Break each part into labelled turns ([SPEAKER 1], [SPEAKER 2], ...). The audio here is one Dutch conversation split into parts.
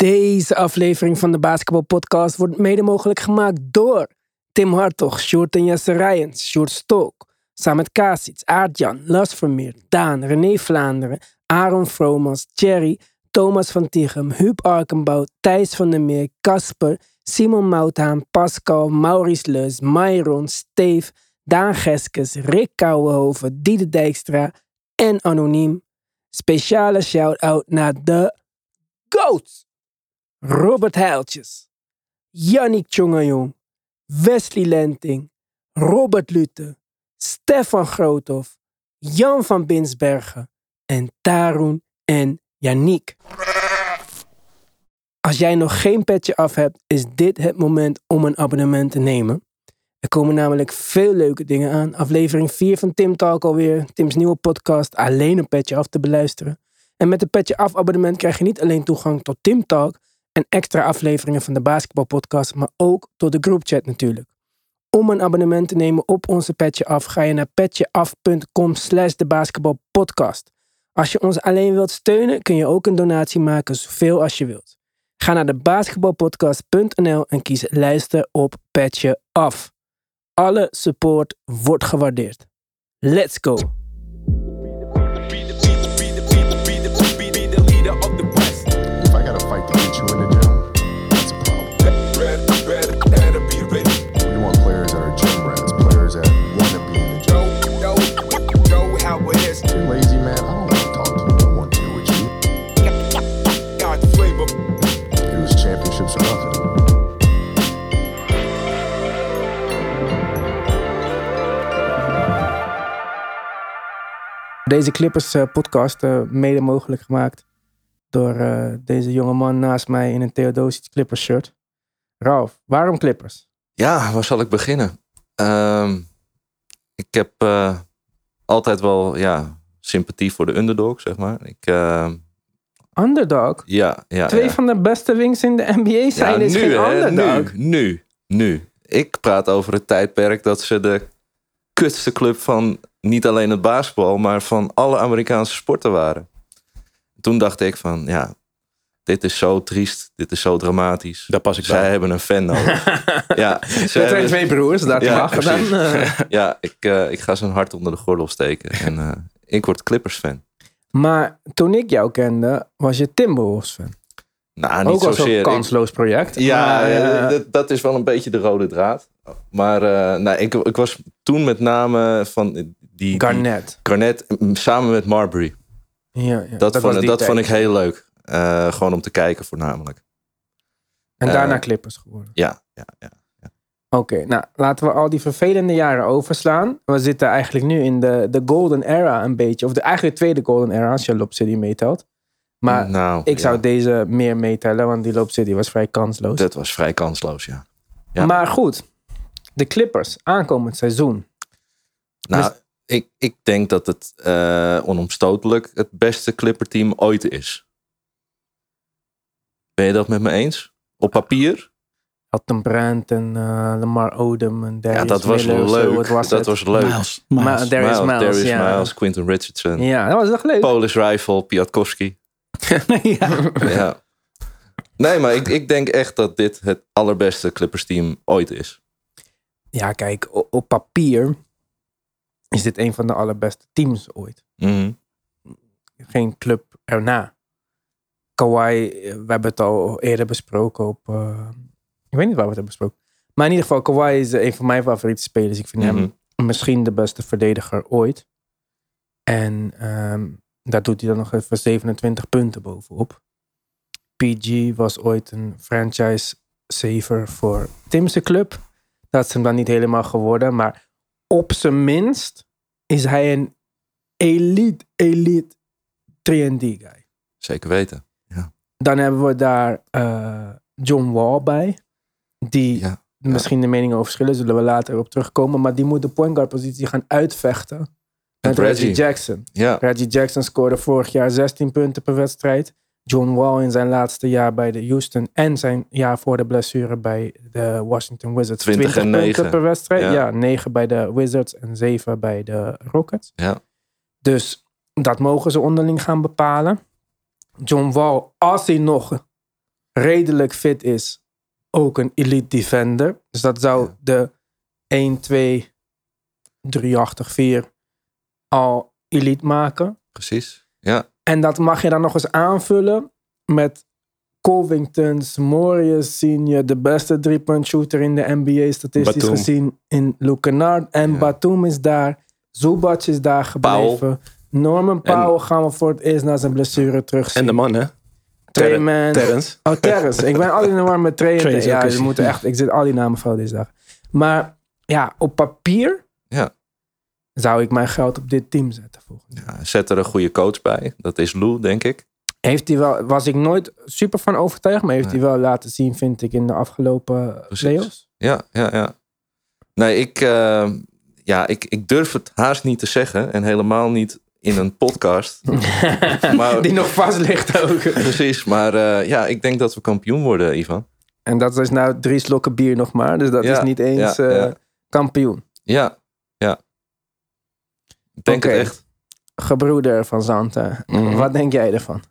[SPEAKER 1] Deze aflevering van de Basketball Podcast wordt mede mogelijk gemaakt door Tim Hartog, Sjoerd en Jesse Rijens, Sjoerd Stok, Samet Kasic, Aardjan, Las Vermeer, Daan, René Vlaanderen, Aaron Vromans, Thierry, Thomas van Tichem, Huub Arkenbout, Thijs van der Meer, Casper, Simon Mouthaan, Pascal, Maurice Leus, Myron, Steve, Daan Geskes, Rick Kouwenhoven, Diede Dijkstra en Anoniem. Speciale shout-out naar de GOATs! Robert Heiltjes, Yannick Tjongajong, Wesley Lenting, Robert Lute, Stefan Groothoff, Jan van Binsbergen en Tarun en Yannick. Als jij nog geen petje af hebt, is dit het moment om een abonnement te nemen. Er komen namelijk veel leuke dingen aan. Aflevering 4 van Tim Talk alweer. Tim's nieuwe podcast alleen een petje af te beluisteren. En met een petje af abonnement krijg je niet alleen toegang tot Tim Talk extra afleveringen van de basketbalpodcast, maar ook tot de groupchat natuurlijk. Om een abonnement te nemen op onze Petje Af ga je naar petjeaf.com slash de basketbalpodcast. Als je ons alleen wilt steunen kun je ook een donatie maken zoveel als je wilt. Ga naar de basketbalpodcast.nl en kies luister op Petje Af. Alle support wordt gewaardeerd. Let's go! Deze Clippers eh, podcast eh, mede mogelijk gemaakt door eh, deze jonge man naast mij in een Theodosic Clippers shirt. Ralf, waarom Clippers?
[SPEAKER 2] Ja, waar zal ik beginnen? Ehm, ik heb altijd wel ja, sympathie voor de underdog, zeg maar. Ik, ehm,
[SPEAKER 1] Underdog?
[SPEAKER 2] ja, ja,
[SPEAKER 1] Twee
[SPEAKER 2] ja.
[SPEAKER 1] van de beste wings in de NBA zijn
[SPEAKER 2] ja,
[SPEAKER 1] is
[SPEAKER 2] nu,
[SPEAKER 1] geen
[SPEAKER 2] hè,
[SPEAKER 1] underdog.
[SPEAKER 2] nu, nu, nu. Ik praat over het tijdperk dat ze de kutste club van niet alleen het basketbal, maar van alle Amerikaanse sporten waren. Toen dacht ik van, ja, dit is zo triest, dit is zo dramatisch.
[SPEAKER 3] Daar pas ik
[SPEAKER 2] Zij
[SPEAKER 3] bij.
[SPEAKER 2] hebben een fan nodig. ja, ze
[SPEAKER 1] zijn
[SPEAKER 2] hebben-
[SPEAKER 1] twee broers, dat
[SPEAKER 2] Ja,
[SPEAKER 1] mag dan. eh.
[SPEAKER 2] ja, ik, eh, ik ga zijn hart onder de gordel steken. En eh, ik word Clippers fan.
[SPEAKER 1] maar toen ik jou kende, was je Timberwolves fan.
[SPEAKER 2] Nou, niet
[SPEAKER 1] Ook als
[SPEAKER 2] zozeer.
[SPEAKER 1] een kansloos project.
[SPEAKER 2] ja,
[SPEAKER 1] maar, eh,
[SPEAKER 2] dat, dat is wel een beetje de rode draad. Maar eh, nou, ik, ik was toen met name van die.
[SPEAKER 1] Garnett
[SPEAKER 2] mm, samen met Marbury.
[SPEAKER 1] Ja, ja,
[SPEAKER 2] Dat, vond, dat vond ik heel leuk. Eh, gewoon om te kijken voornamelijk.
[SPEAKER 1] En daarna Clippers geworden.
[SPEAKER 2] Ja, ja, ja.
[SPEAKER 1] Oké, nou laten we al die vervelende jaren overslaan. We zitten eigenlijk nu in de, de golden era een beetje. Of de eigenlijk de tweede golden era als je Lob City meetelt. Maar
[SPEAKER 2] nou,
[SPEAKER 1] ik
[SPEAKER 2] ja,
[SPEAKER 1] zou deze meer meetellen, want die Lob City was vrij kansloos.
[SPEAKER 2] Dat was vrij kansloos, ja. ja.
[SPEAKER 1] Maar goed, de Clippers aankomend seizoen.
[SPEAKER 2] Nou,
[SPEAKER 1] Dus-
[SPEAKER 2] ik, ik denk dat het eh, onomstotelijk het beste Clipper-team ooit is. Ben je dat met me eens? Op papier?
[SPEAKER 1] Elton Brand en eh, Lamar Odom en Darius
[SPEAKER 2] ja, dat was
[SPEAKER 1] Miller,
[SPEAKER 2] leuk.
[SPEAKER 1] was
[SPEAKER 2] dat
[SPEAKER 1] het?
[SPEAKER 2] was leuk.
[SPEAKER 3] Miles.
[SPEAKER 1] Maar
[SPEAKER 3] Miles.
[SPEAKER 1] Darius Miles,
[SPEAKER 2] Darius
[SPEAKER 1] ja.
[SPEAKER 2] Miles, Quinton Richardson.
[SPEAKER 1] Ja, dat was echt leuk.
[SPEAKER 2] Polish Rifle, Piatkowski.
[SPEAKER 3] ja.
[SPEAKER 2] ja. Nee, maar ik, ik denk echt dat dit het allerbeste Clippers-team ooit is.
[SPEAKER 1] Ja, kijk, op papier is dit een van de allerbeste teams ooit.
[SPEAKER 2] Mhm.
[SPEAKER 1] Geen club erna. Kawhi, eh, we hebben het al eerder besproken op... eh, ik weet niet waar we het hebben besproken. Maar in ieder geval, Kawhi is eh, een van mijn favoriete spelers. Ik vind
[SPEAKER 2] Mhm.
[SPEAKER 1] hem misschien de beste verdediger ooit. En ehm, daar doet hij dan nog even 27 punten bovenop. PG was ooit een franchise saver voor Tim's club. Dat is hem dan niet helemaal geworden. Maar op zijn minst is hij een elite, elite 3D-guy.
[SPEAKER 2] Zeker weten.
[SPEAKER 1] Dan hebben we daar eh, John Wall bij. Die
[SPEAKER 2] Ja.
[SPEAKER 1] misschien de meningen over verschillen, zullen we later op terugkomen. Maar die moet de point guard positie gaan uitvechten. Met Reggie
[SPEAKER 2] Reggie.
[SPEAKER 1] Jackson.
[SPEAKER 2] Ja,
[SPEAKER 1] Reggie Jackson scoorde vorig jaar 16 punten per wedstrijd. John Wall in zijn laatste jaar bij de Houston en zijn jaar voor de blessure bij de Washington Wizards.
[SPEAKER 2] 20 en
[SPEAKER 1] punten
[SPEAKER 2] 9.
[SPEAKER 1] per wedstrijd. Ja.
[SPEAKER 2] Ja.
[SPEAKER 1] 9 bij de Wizards en 7 bij de Rockets.
[SPEAKER 2] ja.
[SPEAKER 1] Dus dat mogen ze onderling gaan bepalen. John Wall, als hij nog redelijk fit is, ook een elite defender. Dus dat zou
[SPEAKER 2] Ja.
[SPEAKER 1] de 1, 2, 380, 4 al elite maken.
[SPEAKER 2] Precies. Ja,
[SPEAKER 1] En dat mag je dan nog eens aanvullen met Covington, Morius senior, de beste drie-point shooter in de NBA statistisch
[SPEAKER 3] Batum.
[SPEAKER 1] gezien in Luke Kennard. En
[SPEAKER 2] Ja.
[SPEAKER 1] Batum is daar, Zubac is daar gebleven. Norman Powell gaan we voor het eerst na zijn blessure terugzien.
[SPEAKER 3] En de man, hè? Terrence.
[SPEAKER 1] Oh, Terrence. ik ben altijd in de war met Trey Ja, moeten echt, ik zit al die namen fout deze dag. Maar ja, op papier. Zou ik mijn geld op dit team zetten.
[SPEAKER 2] Ja, zet er een goede coach bij. Dat is Lou, denk ik.
[SPEAKER 1] Heeft hij wel, was ik nooit super van overtuigd, maar heeft
[SPEAKER 2] Nee.
[SPEAKER 1] hij wel laten zien, vind ik, in de afgelopen playoffs.
[SPEAKER 2] Ja, ja, ja. Nee, ik, eh, ja, ik, ik durf het haast niet te zeggen. En helemaal niet in een podcast. Maar-
[SPEAKER 1] Die nog vast ligt ook.
[SPEAKER 2] Precies, maar eh, ja, ik denk dat we kampioen worden, Ivan.
[SPEAKER 1] En dat is nou drie slokken bier nog maar, dus dat
[SPEAKER 2] Ja,
[SPEAKER 1] is niet eens
[SPEAKER 2] ja,
[SPEAKER 1] eh, kampioen.
[SPEAKER 2] Ja. Denk het echt.
[SPEAKER 1] Gebroeder van Zanten,
[SPEAKER 3] Mhm.
[SPEAKER 1] wat denk jij ervan?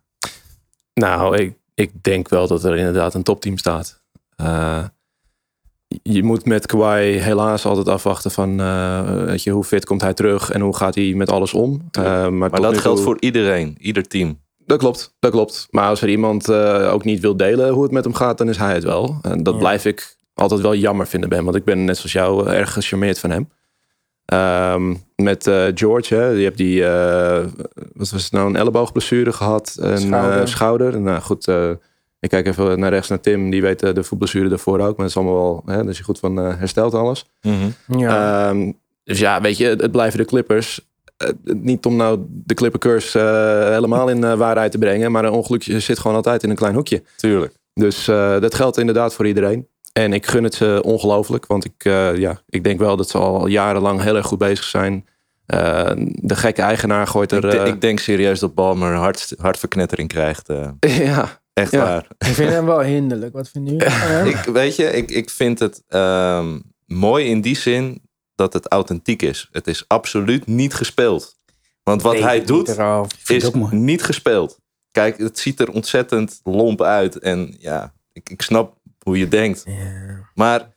[SPEAKER 3] Nou, ik, ik denk wel dat er inderdaad een topteam staat. Eh, je moet met Kawhi helaas altijd afwachten van eh, weet je, hoe fit komt hij terug en hoe gaat hij met alles om. Eh, maar
[SPEAKER 2] dat geldt
[SPEAKER 3] toe-
[SPEAKER 2] voor iedereen, ieder team.
[SPEAKER 3] Dat klopt, dat klopt. Maar als er iemand eh, ook niet wil delen hoe het met hem gaat, dan is hij het wel. En dat
[SPEAKER 1] Ja.
[SPEAKER 3] blijf ik altijd wel jammer vinden, Ben. Want ik ben net zoals jou erg gecharmeerd van hem. Ehm, met eh, George, hè, die hebt die, eh, wat was het nou, een elleboogblessure gehad. En
[SPEAKER 1] Schouder.
[SPEAKER 3] schouder. schouder. Nou goed, eh, ik kijk even naar rechts naar Tim. Die weet eh, de voetblessure daarvoor ook. Maar dat is allemaal wel, hè, daar is hij goed van eh, hersteld alles.
[SPEAKER 1] Ja.
[SPEAKER 3] Ehm, dus ja, weet je, het, het blijven de Clippers. Eh, niet om nou de Clipper curse eh, helemaal in eh, waarheid te brengen. Maar een ongelukje zit gewoon altijd in een klein hoekje.
[SPEAKER 2] Tuurlijk.
[SPEAKER 3] Dus eh, dat geldt inderdaad voor iedereen. En ik gun het ze ongelooflijk. Want ik, eh, ja, ik denk wel dat ze al jarenlang heel erg goed bezig zijn. Eh, de gekke eigenaar gooit er...
[SPEAKER 2] Ik,
[SPEAKER 3] eh,
[SPEAKER 2] ik denk serieus dat Balmer een hart, hartverknettering krijgt. eh.
[SPEAKER 3] ja,
[SPEAKER 2] echt
[SPEAKER 3] Ja.
[SPEAKER 2] waar.
[SPEAKER 1] ik vind hem wel hinderlijk. Wat van hem?
[SPEAKER 2] Ik, weet je, ik, ik vind het ehm, mooi in die zin dat het authentiek is. Het is absoluut niet gespeeld. Want wat hij doet.
[SPEAKER 4] Vind
[SPEAKER 2] is niet gespeeld. Kijk, het ziet er ontzettend lomp uit. En ja, ik, ik snap hoe je denkt.
[SPEAKER 1] Ja.
[SPEAKER 2] Maar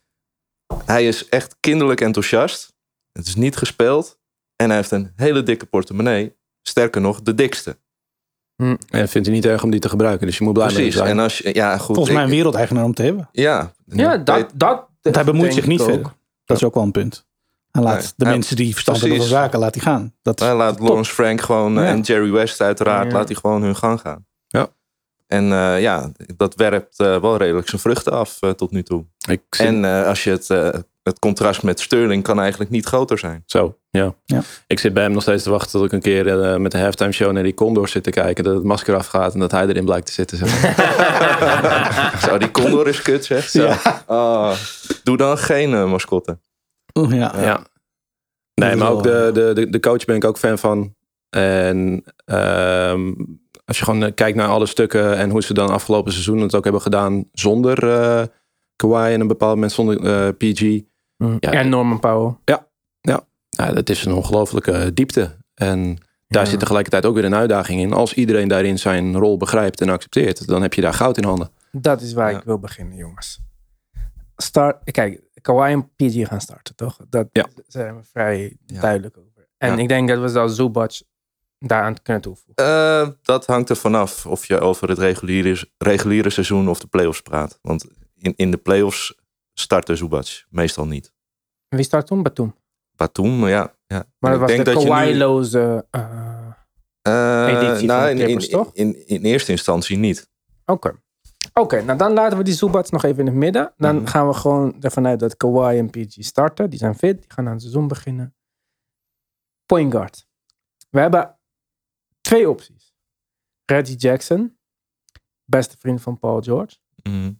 [SPEAKER 2] hij is echt kinderlijk enthousiast. Het is niet gespeeld. En hij heeft een hele dikke portemonnee. Sterker nog, de dikste.
[SPEAKER 3] en vindt hij niet erg om die te gebruiken. Dus je moet blij
[SPEAKER 2] Precies.
[SPEAKER 3] zijn.
[SPEAKER 2] En als je, ja, goed.
[SPEAKER 4] Volgens mij een wereldeigenaar om te hebben.
[SPEAKER 2] Ja,
[SPEAKER 1] Ja, dat,
[SPEAKER 2] weet-
[SPEAKER 1] dat
[SPEAKER 4] Want hij bemoeit zich niet verder. Dat is ook wel een punt. Hij laat
[SPEAKER 2] Nee.
[SPEAKER 4] de mensen die verstand hebben van zaken, laat die gaan. Dat
[SPEAKER 2] Hij laat
[SPEAKER 4] top.
[SPEAKER 2] Lawrence Frank gewoon eh,
[SPEAKER 4] Ja.
[SPEAKER 2] en Jerry West uiteraard,
[SPEAKER 1] Ja.
[SPEAKER 2] laat hij gewoon hun gang gaan.
[SPEAKER 3] Ja.
[SPEAKER 2] En eh, ja, dat werpt eh, wel redelijk zijn vruchten af eh, tot nu toe.
[SPEAKER 3] Ik zie-
[SPEAKER 2] En eh, als je het, eh, het contrast met Sterling kan eigenlijk niet groter zijn.
[SPEAKER 3] Zo, ja.
[SPEAKER 4] Ja.
[SPEAKER 3] Ik zit bij hem nog steeds te wachten tot ik een keer met de halftime show naar die Condor zit te kijken. Dat het masker afgaat en dat hij erin blijkt te zitten. Zeg. maar.
[SPEAKER 2] Zo, die Condor is kut zeg. Zo. Ah, doe dan geen mascotte.
[SPEAKER 4] Oeh, ja.
[SPEAKER 3] ja. Nee, maar ook de, de, de, de coach ben ik ook fan van. En ehm, als je gewoon eh, kijkt naar alle stukken en hoe ze dan afgelopen seizoen het ook hebben gedaan zonder eh Kawhi en een bepaald moment zonder eh, PG. Ja.
[SPEAKER 1] En Norman Powell.
[SPEAKER 3] Ja, dat is een ongelofelijke diepte. En daar
[SPEAKER 1] Ja.
[SPEAKER 3] zit tegelijkertijd ook weer een uitdaging in. Als iedereen daarin zijn rol begrijpt en accepteert, dan heb je daar goud in handen.
[SPEAKER 1] Dat is waar
[SPEAKER 2] Ja.
[SPEAKER 1] ik wil beginnen, jongens. Start, kijk, Kawhi en PG gaan starten, toch? Dat
[SPEAKER 3] Ja.
[SPEAKER 1] zijn we vrij
[SPEAKER 2] Ja.
[SPEAKER 1] duidelijk over. En
[SPEAKER 2] Ja.
[SPEAKER 1] ik denk dat we zelfs Zubac daaraan kunnen toevoegen.
[SPEAKER 2] Eh, dat hangt er vanaf of je over het reguliere, reguliere seizoen of de playoffs praat. Want in, in de playoffs startte Zubac meestal niet.
[SPEAKER 1] En Wie start toen? Batum.
[SPEAKER 2] Batum, ja. ja.
[SPEAKER 1] Maar
[SPEAKER 2] Ik
[SPEAKER 1] dat was
[SPEAKER 2] denk
[SPEAKER 1] de Kawhi-loze... eh,
[SPEAKER 2] Eh,
[SPEAKER 1] editie van de
[SPEAKER 2] in,
[SPEAKER 1] Clippers,
[SPEAKER 2] in,
[SPEAKER 1] toch?
[SPEAKER 2] In, in, eerste instantie niet.
[SPEAKER 1] Oké. Oké, nou dan laten we die Zubac nog even in het midden. Dan
[SPEAKER 2] Mhm.
[SPEAKER 1] gaan we gewoon ervan uit dat Kawhi en PG starten. Die zijn fit, die gaan aan het seizoen beginnen. Point guard. We hebben twee opties. Reggie Jackson, beste vriend van Paul George.
[SPEAKER 2] Mhm.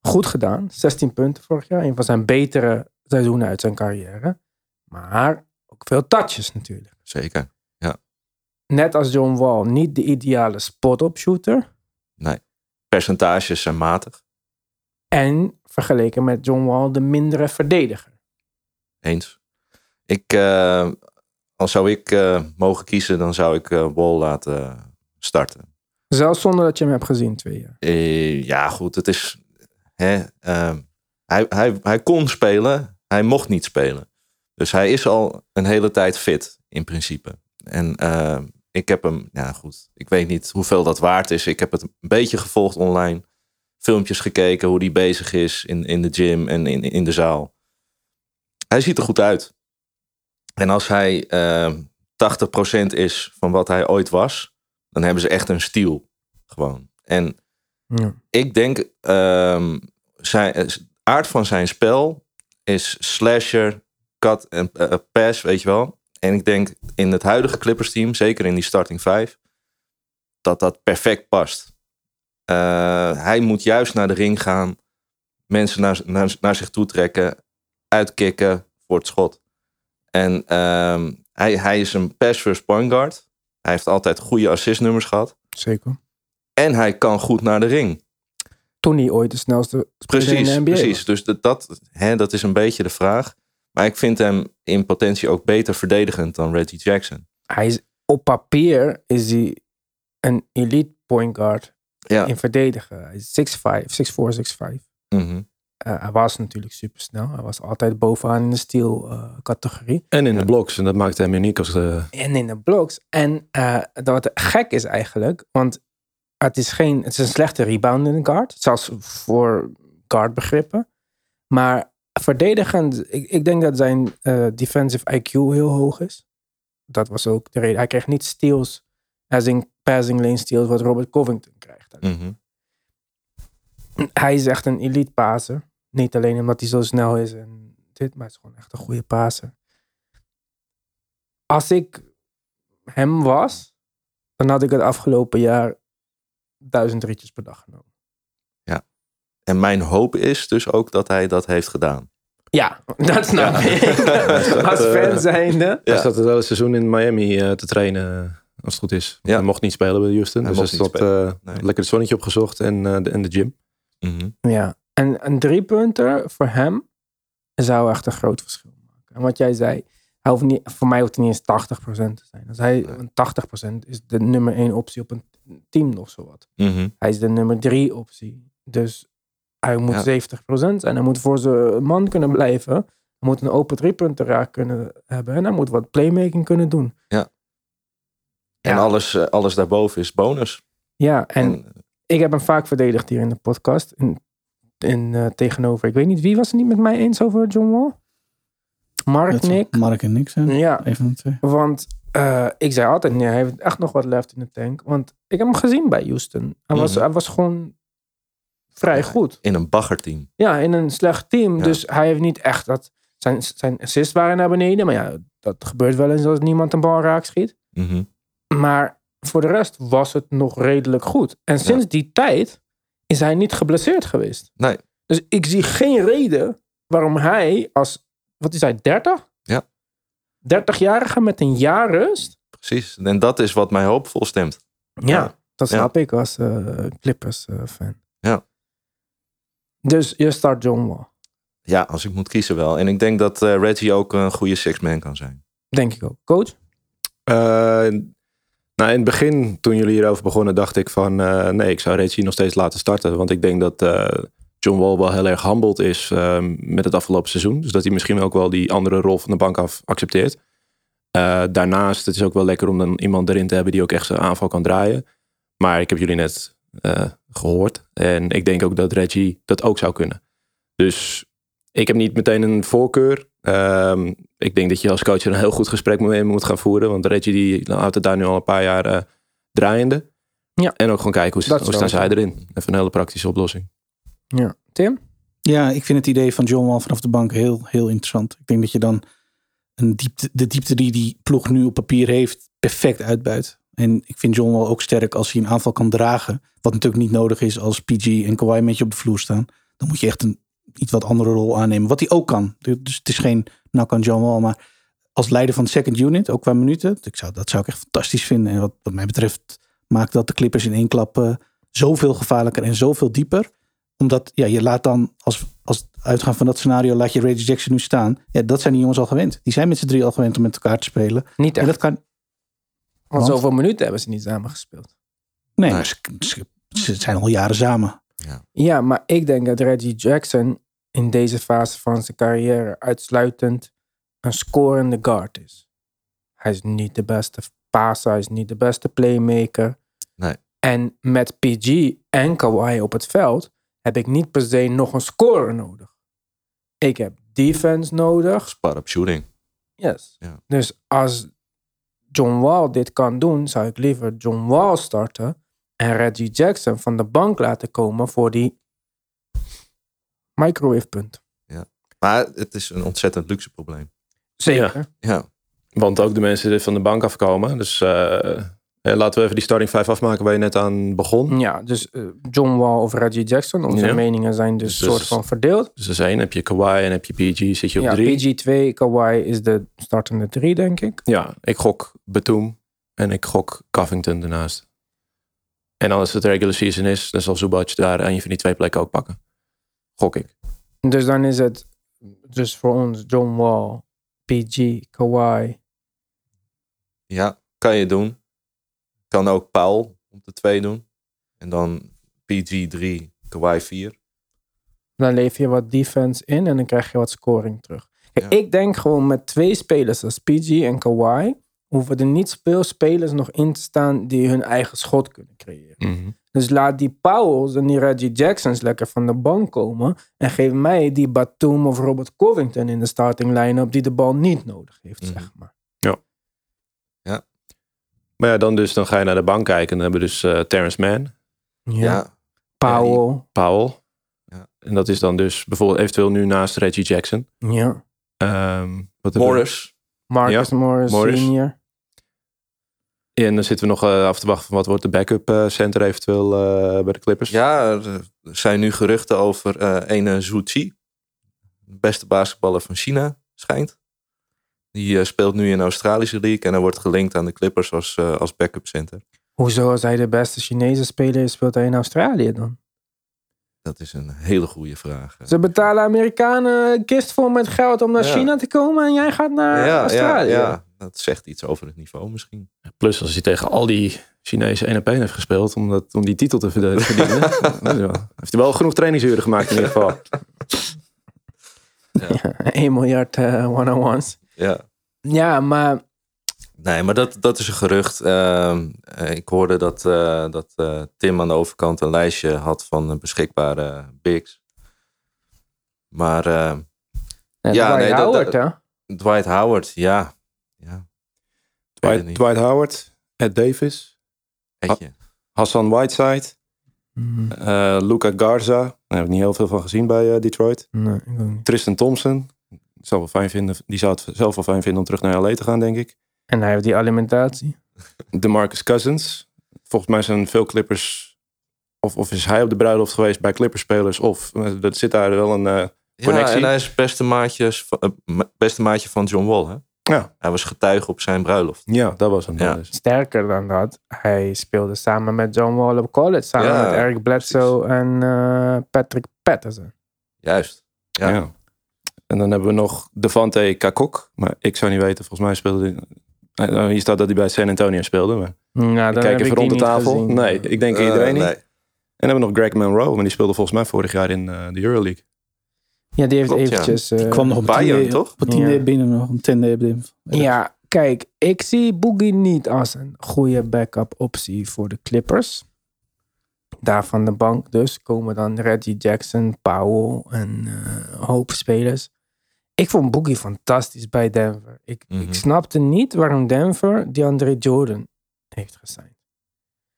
[SPEAKER 1] Goed gedaan, 16 punten vorig jaar. Een van zijn betere seizoenen uit zijn carrière. Maar ook veel touches natuurlijk.
[SPEAKER 2] Zeker.
[SPEAKER 1] Net als John Wall, niet de ideale spot-up shooter.
[SPEAKER 2] Percentages zijn matig.
[SPEAKER 1] En vergeleken met John Wall de mindere verdediger.
[SPEAKER 2] Eens. Ik, eh, als zou ik eh, mogen kiezen, dan zou ik eh Wall laten starten.
[SPEAKER 1] Zelfs zonder dat je hem hebt gezien twee jaar.
[SPEAKER 2] Eh, ja, goed, het is. Hè, ehm, hij, hij, hij kon spelen, hij mocht niet spelen. Dus hij is al een hele tijd fit, in principe. En ehm, ik heb hem, ja goed, ik weet niet hoeveel dat waard is. Ik heb het een beetje gevolgd online. Filmpjes gekeken hoe hij bezig is in, in de gym en in, in de zaal. Hij ziet er goed uit. En als hij ehm 80% is van wat hij ooit was, dan hebben ze echt een stiel. Gewoon. En
[SPEAKER 1] Ja.
[SPEAKER 2] ik denk, ehm zijn, het aard van zijn spel is slasher, cut en eh, pass, weet je wel. En ik denk in het huidige Clippers team, zeker in die starting five, dat dat perfect past. Eh, hij moet juist naar de ring gaan, mensen naar, naar, naar zich toe trekken, uitkicken voor het schot. En ehm, hij, hij is een pass first point guard. Hij heeft altijd goede assistnummers gehad.
[SPEAKER 1] Zeker.
[SPEAKER 2] En hij kan goed naar de ring.
[SPEAKER 1] Toen hij ooit de snelste speler in
[SPEAKER 2] Precies,
[SPEAKER 1] de NBA
[SPEAKER 2] precies. Dus dat, dat, hè, dat is een beetje de vraag. Maar ik vind hem in potentie ook beter verdedigend dan Reggie Jackson.
[SPEAKER 1] Hij is, op papier is hij een elite point guard
[SPEAKER 2] Ja.
[SPEAKER 1] in verdedigen. Hij is 6'5, 6'4, 6'5.
[SPEAKER 2] Mhm.
[SPEAKER 1] Eh, hij was natuurlijk super snel. Hij was altijd bovenaan in de steel eh, categorie.
[SPEAKER 3] En in de bloks. En dat maakt hem uniek als de...
[SPEAKER 1] En in de blocks. En eh, wat gek is eigenlijk, want het is, geen, het is een slechte rebounding guard. Zelfs voor guard begrippen. Maar verdedigend, ik, ik denk dat zijn eh, defensive IQ heel hoog is. Dat was ook de reden. Hij kreeg niet steals, as in passing lane steals, wat Robert Covington krijgt.
[SPEAKER 2] Mhm.
[SPEAKER 1] Hij is echt een elite passer. Niet alleen omdat hij zo snel is en dit, maar hij is gewoon echt een goede passer. Als ik hem was, dan had ik het afgelopen jaar duizend ritjes per dag genomen.
[SPEAKER 2] En mijn hoop is dus ook dat hij dat heeft gedaan.
[SPEAKER 1] Ja, dat snap ik. Als fan zijnde.
[SPEAKER 2] Ja.
[SPEAKER 3] Hij zat het hele seizoen in Miami eh, te trainen, eh, als het goed is.
[SPEAKER 2] Ja.
[SPEAKER 3] Hij mocht niet spelen bij Houston.
[SPEAKER 2] Hij
[SPEAKER 3] dus
[SPEAKER 2] mocht
[SPEAKER 3] hij eh,
[SPEAKER 2] Nee.
[SPEAKER 3] lekker het zonnetje opgezocht en, eh, de, en de gym.
[SPEAKER 2] Mhm.
[SPEAKER 1] Ja, en een driepunter voor hem zou echt een groot verschil maken. En wat jij zei, hij hoeft niet, voor mij hoeft hij niet eens 80% te zijn. Als hij een 80% is de nummer één optie op een team nog zo wat.
[SPEAKER 2] Mhm.
[SPEAKER 1] Hij is de nummer drie optie. Dus hij moet
[SPEAKER 2] Ja.
[SPEAKER 1] 70% zijn. Hij moet voor zijn man kunnen blijven. Hij moet een open driepunter raak kunnen hebben. En hij moet wat playmaking kunnen doen.
[SPEAKER 2] En
[SPEAKER 1] Ja.
[SPEAKER 2] alles, eh, alles daarboven is bonus.
[SPEAKER 1] Ja, en
[SPEAKER 2] En,
[SPEAKER 1] ik heb hem vaak verdedigd hier in de podcast. In, in, eh, tegenover, ik weet niet, wie was het niet met mij eens over John Wall? Mark, Nick?
[SPEAKER 4] Mark en niks zijn.
[SPEAKER 1] Ja,
[SPEAKER 4] Een van de twee.
[SPEAKER 1] want eh, ik zei altijd, nee, hij heeft echt nog wat left in de tank. Want ik heb hem gezien bij Houston. Hij, was,
[SPEAKER 2] Mhm.
[SPEAKER 1] hij was gewoon vrij goed.
[SPEAKER 2] in een baggerteam.
[SPEAKER 1] Ja, in een slecht team.
[SPEAKER 2] Ja.
[SPEAKER 1] Dus hij heeft niet echt dat... Zijn, zijn assists waren naar beneden. Maar ja, dat gebeurt wel eens als niemand een bal raak schiet.
[SPEAKER 2] Mhm.
[SPEAKER 1] Maar voor de rest was het nog redelijk goed. En sinds die tijd is hij niet geblesseerd geweest.
[SPEAKER 2] Nee.
[SPEAKER 1] Dus ik zie geen reden waarom hij als... Wat is hij, 30?
[SPEAKER 2] Ja.
[SPEAKER 1] 30-jarige met een jaar rust?
[SPEAKER 2] Precies. En dat is wat mij hoopvol stemt.
[SPEAKER 1] Ja,
[SPEAKER 2] Ja.
[SPEAKER 1] dat
[SPEAKER 2] Ja.
[SPEAKER 1] snap ik als eh, Clippers-fan.
[SPEAKER 2] Ja.
[SPEAKER 1] dus je start John Wall.
[SPEAKER 2] Ja, als ik moet kiezen wel. En ik denk dat eh, Reggie ook een goede six-man kan zijn.
[SPEAKER 1] Denk ik ook. Coach?
[SPEAKER 3] Nou, in het begin, toen jullie hierover begonnen, dacht ik van... eh, nee, ik zou Reggie nog steeds laten starten. Want ik denk dat eh, John Wall wel heel erg humbled is eh, met het afgelopen seizoen. Dus dat hij misschien ook wel die andere rol van de bank af accepteert. Eh, daarnaast, het is ook wel lekker om dan iemand erin te hebben die ook echt zijn aanval kan draaien. Maar ik heb jullie net eh, gehoord. En ik denk ook dat Reggie dat ook zou kunnen. Dus ik heb niet meteen een voorkeur. Ehm, ik denk dat je als coach er een heel goed gesprek mee moet gaan voeren. Want Reggie die houdt het daar nu al een paar jaar eh, draaiende.
[SPEAKER 1] Ja.
[SPEAKER 3] En ook gewoon kijken hoe,
[SPEAKER 1] Dat is
[SPEAKER 3] hoe
[SPEAKER 1] wel
[SPEAKER 3] staan zij erin. Even een hele praktische oplossing.
[SPEAKER 1] Ja. Tim?
[SPEAKER 4] Ja, ik vind het idee van John Wall vanaf de bank heel, heel interessant. Ik denk dat je dan een diepte, de diepte die die ploeg nu op papier heeft, perfect uitbuit. En ik vind John Wall ook sterk als hij een aanval kan dragen. Wat natuurlijk niet nodig is als PG en Kawhi met je op de vloer staan. Dan moet je echt een iets wat andere rol aannemen. Wat hij ook kan. Dus het is geen nak aan John Wall. Maar als leider van de second unit, ook qua minuten. Ik zou, dat zou ik echt fantastisch vinden. En wat, wat mij betreft maakt dat de Clippers in één klap eh, zoveel gevaarlijker en zoveel dieper omdat ja, je laat dan, als, als uitgaan van dat scenario, laat je Reggie Jackson nu staan. Ja, dat zijn die jongens al gewend. Die zijn met z'n drie al gewend om met elkaar te spelen.
[SPEAKER 1] Niet
[SPEAKER 4] En
[SPEAKER 1] echt.
[SPEAKER 4] dat kan.
[SPEAKER 1] Want
[SPEAKER 4] want-
[SPEAKER 1] zoveel minuten hebben ze niet samen gespeeld.
[SPEAKER 4] Nee, ze, ze- ze zijn al jaren samen.
[SPEAKER 1] Ja, maar ik denk dat Reggie Jackson in deze fase van zijn carrière uitsluitend een scorende guard is. Hij is niet de beste passer, hij is niet de beste playmaker.
[SPEAKER 2] Nee.
[SPEAKER 1] En met PG en Kawhi op het veld heb ik niet per se nog een scorer nodig. Ik heb defense nodig.
[SPEAKER 2] Spar op shooting.
[SPEAKER 1] Yes.
[SPEAKER 2] Ja.
[SPEAKER 1] Dus als John Wall dit kan doen, zou ik liever John Wall starten en Reggie Jackson van de bank laten komen voor die microwave punt.
[SPEAKER 2] Maar het is een ontzettend luxe probleem.
[SPEAKER 1] Zeker.
[SPEAKER 2] Ja,
[SPEAKER 3] Want ook de mensen die van de bank afkomen. Dus eh, laten we even die starting 5 afmaken waar je net aan begon.
[SPEAKER 1] Ja, dus eh, John Wall of Reggie Jackson. Onze
[SPEAKER 3] Ja.
[SPEAKER 1] meningen zijn dus
[SPEAKER 3] Dus-
[SPEAKER 1] soort van verdeeld.
[SPEAKER 3] Dus er zijn, heb je Kawhi en heb je PG, zit je op
[SPEAKER 1] Ja,
[SPEAKER 3] drie.
[SPEAKER 1] PG2, Kawhi is de startende drie, denk ik.
[SPEAKER 3] Ja, ik gok Batum en ik gok Covington ernaast. En als het regular season is, dan zal Zubac daar een van die twee plekken ook pakken. Gok ik.
[SPEAKER 1] Dus dan is het dus voor ons John Wall, PG, Kawhi.
[SPEAKER 2] ja, kan je doen. Kan ook Paul op de twee doen. En dan PG 3, Kawhi 4.
[SPEAKER 1] Dan leef je wat defense in en dan krijg je wat scoring terug. Kijk,
[SPEAKER 2] Ja.
[SPEAKER 1] Ik denk gewoon met twee spelers als PG en Kawhi... hoeven er niet veel spelers nog in te staan... die hun eigen schot kunnen creëren. Dus laat die Powells en die Reggie Jacksons lekker van de bank komen... en geef mij die Batum of Robert Covington in de starting line-up... die de bal niet nodig heeft,
[SPEAKER 2] Mhm.
[SPEAKER 1] zeg maar.
[SPEAKER 3] Maar ja, dan, dus, dan ga je naar de bank kijken. En dan hebben we dus eh Terrence Mann,
[SPEAKER 2] Ja.
[SPEAKER 1] Powell.
[SPEAKER 3] Powell.
[SPEAKER 2] Ja.
[SPEAKER 3] En dat is dan dus bijvoorbeeld eventueel nu naast Reggie Jackson.
[SPEAKER 1] Ja.
[SPEAKER 3] Ehm, wat we-
[SPEAKER 2] Morris.
[SPEAKER 1] Marcus Morris,
[SPEAKER 3] Morris.
[SPEAKER 1] senior.
[SPEAKER 3] En dan zitten we nog eh, af te wachten van wat wordt de backup eh, center eventueel eh, bij de Clippers.
[SPEAKER 2] Ja, er zijn nu geruchten over eh ene Zhu Qi. De beste basketballer van China, schijnt. Die eh, speelt nu in de Australische League en hij wordt gelinkt aan de Clippers als, eh, als backup center.
[SPEAKER 1] Hoezo als hij de beste Chinese speler is, speelt hij in Australië dan?
[SPEAKER 2] Dat is een hele goede vraag.
[SPEAKER 1] Ze betalen Amerikanen een kist vol met geld om naar
[SPEAKER 2] Ja.
[SPEAKER 1] China te komen en jij gaat naar
[SPEAKER 2] ja, ja,
[SPEAKER 1] Australië.
[SPEAKER 2] ja, dat zegt iets over het niveau misschien.
[SPEAKER 3] Plus als hij tegen al die Chinese 1 op 1 heeft gespeeld om, dat, om die titel te verdienen. ja, heeft hij wel genoeg trainingsuren gemaakt in ieder geval.
[SPEAKER 1] 1 miljard eh, one-on-ones.
[SPEAKER 2] Ja.
[SPEAKER 1] Ja, maar
[SPEAKER 2] Nee, maar dat, dat is een gerucht. Ehm, eh, ik hoorde dat, eh, dat eh, Tim aan de overkant een lijstje had van beschikbare bigs. Maar eh,
[SPEAKER 1] ja,
[SPEAKER 2] Ja,
[SPEAKER 1] Dwight
[SPEAKER 2] nee, dat-
[SPEAKER 1] Howard, hè?
[SPEAKER 2] Dwight Howard, ja. ja.
[SPEAKER 3] Dwight. Dwight Howard, Ed Davis. Hassan Whiteside, eh, Luca Garza. Daar heb ik niet heel veel van gezien bij eh, Detroit.
[SPEAKER 1] Nee, ik ook niet.
[SPEAKER 3] Tristan Thompson. Ik zou wel fijn vinden, die zou het zelf wel fijn vinden om terug naar LA te gaan, denk ik.
[SPEAKER 1] En hij heeft die alimentatie.
[SPEAKER 3] DeMarcus Cousins. Volgens mij zijn veel Clippers... Of, of is hij op de bruiloft geweest bij Clippers-spelers. Of eh, dat zit daar wel een... eh,
[SPEAKER 2] Ja,
[SPEAKER 3] Connectie.
[SPEAKER 2] en hij is beste, maatjes van, eh, beste maatje van John Wall. Hè?
[SPEAKER 3] ja,
[SPEAKER 2] Hij was getuige op zijn bruiloft.
[SPEAKER 3] ja, dat was hem.
[SPEAKER 2] Ja.
[SPEAKER 3] dus.
[SPEAKER 1] Sterker dan dat, hij speelde samen met John Wall op college. Samen
[SPEAKER 2] Ja,
[SPEAKER 1] met Eric Bledsoe en eh, Patrick Patterson.
[SPEAKER 2] Juist. Ja.
[SPEAKER 3] Ja. En dan hebben we nog Devante Kakok. Maar ik zou niet weten, volgens mij speelde hij... eh, nou, Hier staat dat hij bij San Antonio speelde. Maar
[SPEAKER 1] Nou, dan
[SPEAKER 3] kijk even rond de
[SPEAKER 1] die
[SPEAKER 3] tafel.
[SPEAKER 1] gezien.
[SPEAKER 3] Nee, ik denk
[SPEAKER 2] Eh,
[SPEAKER 3] iedereen niet.
[SPEAKER 2] nee.
[SPEAKER 3] En dan hebben we nog Greg Monroe. Maar die speelde volgens mij vorig jaar in eh, de Euroleague.
[SPEAKER 1] Ja, die heeft
[SPEAKER 2] Klopt, ja.
[SPEAKER 1] eventjes... eh,
[SPEAKER 4] kwam nog op
[SPEAKER 2] Bayern,
[SPEAKER 4] tiende,
[SPEAKER 2] toch?
[SPEAKER 4] Op tiende
[SPEAKER 1] Ja.
[SPEAKER 4] binnen nog. Om tiende binnen.
[SPEAKER 1] Ja, kijk, ik zie Boogie niet als een goede backup optie voor de Clippers. Daar van de bank dus komen dan Reggie Jackson, Powell en eh, een hoop spelers. Ik vond Boogie fantastisch bij Denver. Ik,
[SPEAKER 2] Mhm.
[SPEAKER 1] ik snapte niet waarom Denver die Andre Jordan heeft gesigned.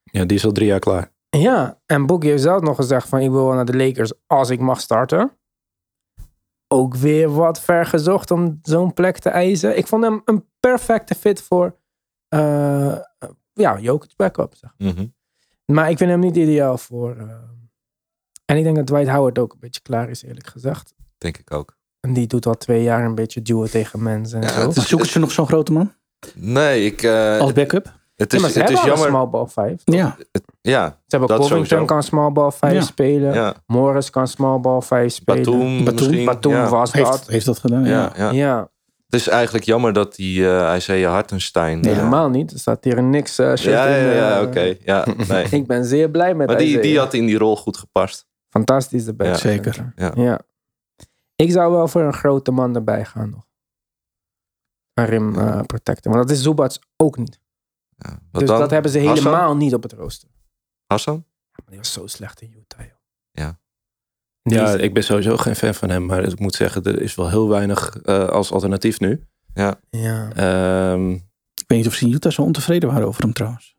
[SPEAKER 3] Ja, die is al drie jaar klaar.
[SPEAKER 1] Ja, en Boogie heeft zelf nog gezegd van ik wil wel naar de Lakers als ik mag starten. Ook weer wat ver gezocht om zo'n plek te eisen. Ik vond hem een perfecte fit voor eh ja, Jokic backup. Zeg.
[SPEAKER 2] Mhm.
[SPEAKER 1] Maar ik vind hem niet ideaal voor... eh, en ik denk dat Dwight Howard ook een beetje klaar is eerlijk gezegd.
[SPEAKER 2] Denk ik ook.
[SPEAKER 1] En die doet al twee jaar een beetje duwen tegen mensen en
[SPEAKER 2] Ja,
[SPEAKER 1] zo.
[SPEAKER 2] het
[SPEAKER 4] Maar zoeken ze nog zo'n grote man?
[SPEAKER 2] Nee, ik, eh,
[SPEAKER 4] Als backup?
[SPEAKER 2] het
[SPEAKER 1] Ja,
[SPEAKER 2] is,
[SPEAKER 1] maar ze
[SPEAKER 2] het is jammer.
[SPEAKER 1] small ball 5.
[SPEAKER 4] Ja.
[SPEAKER 2] Ja,
[SPEAKER 1] Ze hebben
[SPEAKER 2] Dat
[SPEAKER 1] Covington kan small ball 5
[SPEAKER 4] Ja.
[SPEAKER 1] spelen.
[SPEAKER 2] ja.
[SPEAKER 1] Morris kan small ball 5 spelen.
[SPEAKER 2] Batum,
[SPEAKER 4] Batum.
[SPEAKER 1] Batum
[SPEAKER 2] ja.
[SPEAKER 1] was
[SPEAKER 4] Heeft,
[SPEAKER 1] dat.
[SPEAKER 4] heeft dat gedaan?
[SPEAKER 2] Ja, ja.
[SPEAKER 1] Ja.
[SPEAKER 2] Het is eigenlijk jammer dat die eh Isaiah Hartenstein...
[SPEAKER 1] Nee,
[SPEAKER 2] eh,
[SPEAKER 1] helemaal niet. Er staat hier een niks eh, shirt
[SPEAKER 2] ja, ja,
[SPEAKER 1] in,
[SPEAKER 2] ja,
[SPEAKER 1] eh,
[SPEAKER 2] oké. Ja, nee.
[SPEAKER 1] Ik ben zeer blij met
[SPEAKER 2] Maar die, die had in die rol goed gepast.
[SPEAKER 1] Fantastisch de.
[SPEAKER 2] Ja.
[SPEAKER 4] Zeker.
[SPEAKER 2] Ja.
[SPEAKER 1] Ja. Ik zou wel voor een grote man erbij gaan nog. Een rim eh, protector. Want dat is Zubats ook niet.
[SPEAKER 2] Ja.
[SPEAKER 1] Dus
[SPEAKER 2] dan?
[SPEAKER 1] dat hebben ze
[SPEAKER 2] Hassan?
[SPEAKER 1] helemaal niet op het rooster.
[SPEAKER 2] Hassan?
[SPEAKER 1] Maar die was zo slecht in Utah, joh.
[SPEAKER 2] Ja.
[SPEAKER 3] Ja,
[SPEAKER 1] is-
[SPEAKER 3] ik ben sowieso geen fan van hem. Maar ik moet zeggen, er is wel heel weinig eh, als alternatief nu.
[SPEAKER 1] ja.
[SPEAKER 3] Ehm,
[SPEAKER 4] Ik weet niet of ze in Utah zo ontevreden waren over hem trouwens.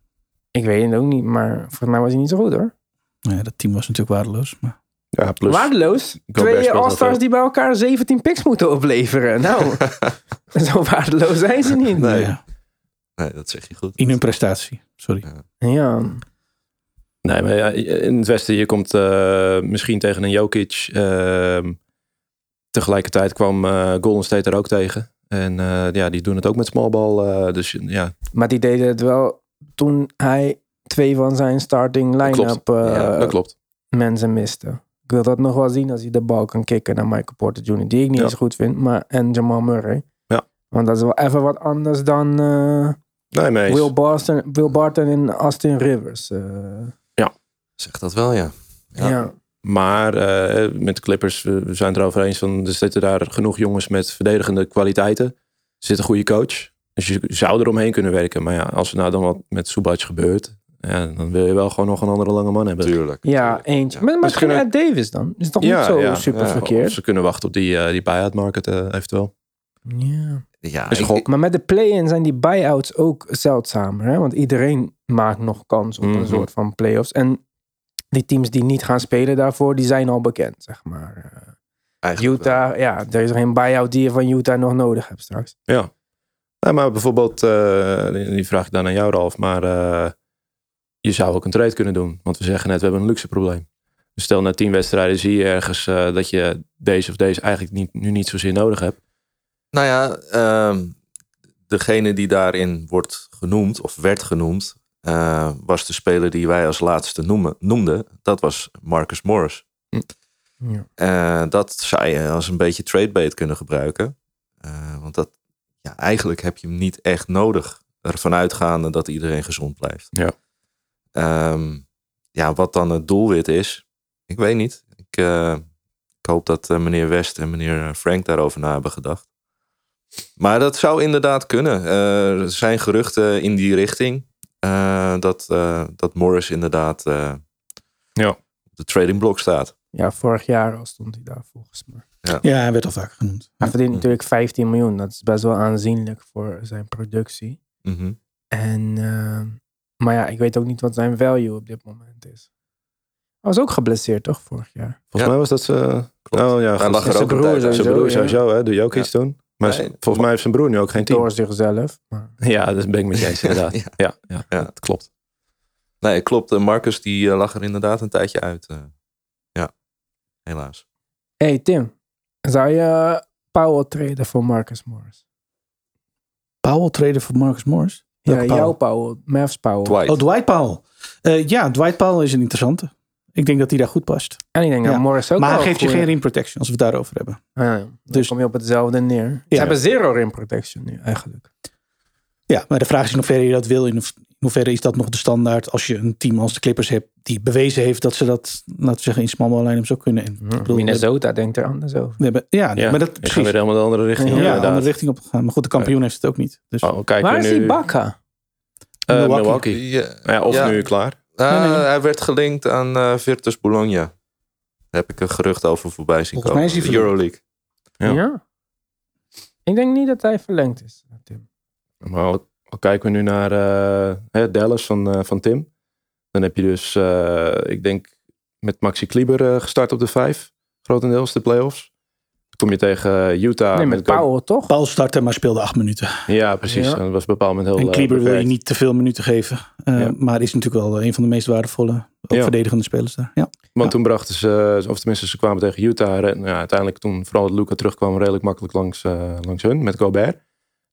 [SPEAKER 1] Ik weet het ook niet, maar volgens mij was hij niet zo goed hoor.
[SPEAKER 4] Ja, dat team was natuurlijk waardeloos. Maar
[SPEAKER 3] ja, plus,
[SPEAKER 1] Waardeloos.
[SPEAKER 3] Gobert
[SPEAKER 1] Twee All-Stars die bij elkaar 17 picks moeten opleveren. Nou, zo waardeloos zijn ze niet.
[SPEAKER 2] Nee.
[SPEAKER 4] ja,
[SPEAKER 2] Nee, dat zeg je goed.
[SPEAKER 4] in hun prestatie. Sorry.
[SPEAKER 1] Ja.
[SPEAKER 3] Nee, maar ja, in het Westen, je komt eh, misschien tegen een Jokic. Ehm, tegelijkertijd kwam eh, Golden State er ook tegen. En eh, ja, die doen het ook met small ball. eh, dus ja,
[SPEAKER 1] Maar die deden het wel toen hij twee van zijn starting line-up eh,
[SPEAKER 3] ja, dat klopt.
[SPEAKER 1] mensen miste. Ik wil dat nog wel zien als hij de bal kan kicken naar Michael Porter Jr. Die ik niet
[SPEAKER 3] Ja.
[SPEAKER 1] eens goed vind. Maar, en Jamal Murray.
[SPEAKER 3] Ja.
[SPEAKER 1] Want dat is wel even wat anders dan eh,
[SPEAKER 3] Nee.
[SPEAKER 1] Will, Barton, Will Barton en Austin Rivers. eh.
[SPEAKER 2] Zeg dat wel, ja.
[SPEAKER 1] ja.
[SPEAKER 2] Ja.
[SPEAKER 3] Maar eh, met de Clippers, we, we zijn het erover eens van er zitten daar genoeg jongens met verdedigende kwaliteiten. Er zit een goede coach. Dus je zou eromheen kunnen werken. Maar ja, als er nou dan wat met Subac gebeurt, ja, dan wil je wel gewoon nog een andere lange man hebben.
[SPEAKER 2] Tuurlijk.
[SPEAKER 1] Ja,
[SPEAKER 2] tuurlijk.
[SPEAKER 1] eentje.
[SPEAKER 2] Ja.
[SPEAKER 1] Maar misschien
[SPEAKER 3] kunnen-
[SPEAKER 1] Ed Davis dan. Is toch niet zo super
[SPEAKER 2] ja.
[SPEAKER 1] verkeerd?
[SPEAKER 3] Of ze kunnen wachten op die, eh die buyout market eh, eventueel.
[SPEAKER 1] Ja.
[SPEAKER 2] Ja,
[SPEAKER 3] Is
[SPEAKER 2] ik-
[SPEAKER 3] gok.
[SPEAKER 2] ik-
[SPEAKER 1] Maar met de play-in zijn die buyouts ook zeldzamer. Hè? Want iedereen maakt nog kans op
[SPEAKER 3] Mhm.
[SPEAKER 1] een soort van playoffs. En die teams die niet gaan spelen daarvoor, die zijn al bekend, zeg maar. Eh,
[SPEAKER 2] wel.
[SPEAKER 1] Utah, ja, er is geen buyout die je van Utah nog nodig hebt straks.
[SPEAKER 3] Ja. Nou, maar bijvoorbeeld, eh, die vraag ik dan aan jou Ralf, maar eh, je zou ook een trade kunnen doen. Want we zeggen net, we hebben een luxe probleem. Dus stel na tien wedstrijden zie je ergens eh, dat je deze of deze eigenlijk niet, nu niet zozeer nodig hebt.
[SPEAKER 2] Nou ja, ehm, degene die daarin wordt genoemd, of werd genoemd, eh, was de speler die wij als laatste noemen, noemden. Dat was Marcus Morris.
[SPEAKER 1] Ja.
[SPEAKER 2] Eh, dat zou je als een beetje tradebait kunnen gebruiken. Eh, want dat, ja, eigenlijk heb je hem niet echt nodig. Ervan uitgaande dat iedereen gezond blijft.
[SPEAKER 3] Ja.
[SPEAKER 2] Ehm, ja, wat dan het doelwit is, ik weet niet. Ik, eh, ik hoop dat eh, meneer West en meneer Frank daarover na hebben gedacht. Maar dat zou inderdaad kunnen. Eh, er zijn geruchten in die richting. eh, dat, eh, dat Morris inderdaad eh,
[SPEAKER 3] Ja.
[SPEAKER 2] op de trading block staat.
[SPEAKER 1] ja, vorig jaar al stond hij daar volgens mij.
[SPEAKER 4] Ja, hij werd al vaak genoemd.
[SPEAKER 1] Hij verdient natuurlijk 15 miljoen. Dat is best wel aanzienlijk voor zijn productie.
[SPEAKER 2] Mhm.
[SPEAKER 1] En, eh, maar ja, ik weet ook niet wat zijn value op dit moment is. Hij was ook geblesseerd, toch, vorig jaar?
[SPEAKER 3] Volgens
[SPEAKER 2] Ja.
[SPEAKER 3] mij was dat ze.
[SPEAKER 2] Klopt.
[SPEAKER 3] Oh ja,
[SPEAKER 2] Hij lag er
[SPEAKER 1] zijn
[SPEAKER 2] ook een
[SPEAKER 1] broer
[SPEAKER 2] tijd uit.
[SPEAKER 3] zijn
[SPEAKER 1] sowieso,
[SPEAKER 3] broer sowieso, hè, de Jokic toen. Maar
[SPEAKER 2] Nee.
[SPEAKER 3] z- volgens mij heeft zijn broer nu ook geen team.
[SPEAKER 1] Door zichzelf. Maar,
[SPEAKER 3] Ja, dat ben ik met je eens inderdaad.
[SPEAKER 2] Ja.
[SPEAKER 3] ja. Ja,
[SPEAKER 2] Ja.
[SPEAKER 3] dat klopt.
[SPEAKER 2] Nee, klopt. Eh, Marcus die eh, lag er inderdaad een tijdje uit. eh. ja, helaas.
[SPEAKER 1] hey Tim, zou je Powell treden voor Marcus Morris?
[SPEAKER 4] Powell traden voor Marcus Morris.
[SPEAKER 1] Ja, jouw Powell, Mavs Powell.
[SPEAKER 2] Dwight.
[SPEAKER 4] Oh, Dwight Powell. Eh, ja, Dwight Powell is een interessante. Ik denk dat hij daar goed past.
[SPEAKER 1] En ik denk dat. Morris ook
[SPEAKER 4] maar hij geeft je geen rim protection als we het daarover hebben.
[SPEAKER 1] Ah, ja. Dan
[SPEAKER 4] Dus-
[SPEAKER 1] kom je op hetzelfde neer. Ze
[SPEAKER 4] Ja.
[SPEAKER 1] hebben zero rim protection nu eigenlijk.
[SPEAKER 4] Ja, maar de vraag is in hoeverre je dat wil. In hoeverre is dat nog de standaard als je een team als de Clippers hebt die bewezen heeft dat ze dat, laten we zeggen, in small ball line-ups ook kunnen. En, bedoel, we
[SPEAKER 1] Minnesota denkt er anders over.
[SPEAKER 4] We hebben, ja,
[SPEAKER 3] Ja,
[SPEAKER 4] maar dat precies.
[SPEAKER 3] weer helemaal de andere richting.
[SPEAKER 1] Ja,
[SPEAKER 3] op,
[SPEAKER 4] Ja,
[SPEAKER 3] inderdaad.
[SPEAKER 4] andere richting op gegaan. Maar goed, de kampioen heeft het ook niet. Dus
[SPEAKER 3] Oh, kijk,
[SPEAKER 1] Waar is
[SPEAKER 3] nu,
[SPEAKER 1] die Bakka?
[SPEAKER 3] Eh,
[SPEAKER 4] Milwaukee.
[SPEAKER 3] Milwaukee.
[SPEAKER 2] Ja,
[SPEAKER 3] Ja, of
[SPEAKER 2] ja.
[SPEAKER 3] nu klaar.
[SPEAKER 4] Nee, nee.
[SPEAKER 2] Hij werd gelinkt aan eh, Virtus Bologna. Daar heb ik een gerucht over voorbij zien
[SPEAKER 4] Volgens mij
[SPEAKER 2] komen.
[SPEAKER 4] is hij
[SPEAKER 2] De Euroleague.
[SPEAKER 3] Ja.
[SPEAKER 1] Ja. Ik denk niet dat hij verlengd is, Tim.
[SPEAKER 3] Maar al, kijken we nu naar eh, hè, Dallas van, eh, van Tim. Dan heb je dus, eh, ik denk, met Maxi Kleber eh, gestart op de vijf. Grotendeels de playoffs. Dan kom je tegen Utah.
[SPEAKER 1] nee, met Powell toch?
[SPEAKER 4] Paul startte, maar speelde acht minuten.
[SPEAKER 3] Ja, precies.
[SPEAKER 1] Ja.
[SPEAKER 3] Dat was op een bepaald moment heel
[SPEAKER 4] en Kleber wil je niet te veel minuten geven. Eh,
[SPEAKER 3] Ja.
[SPEAKER 4] Maar is natuurlijk wel een van de meest waardevolle,
[SPEAKER 3] Ja.
[SPEAKER 4] verdedigende spelers daar. Ja.
[SPEAKER 3] Want
[SPEAKER 4] Ja.
[SPEAKER 3] toen brachten ze, of tenminste ze kwamen tegen Utah. En ja, uiteindelijk toen vooral dat Luca terugkwam redelijk makkelijk langs, langs hun met Gobert.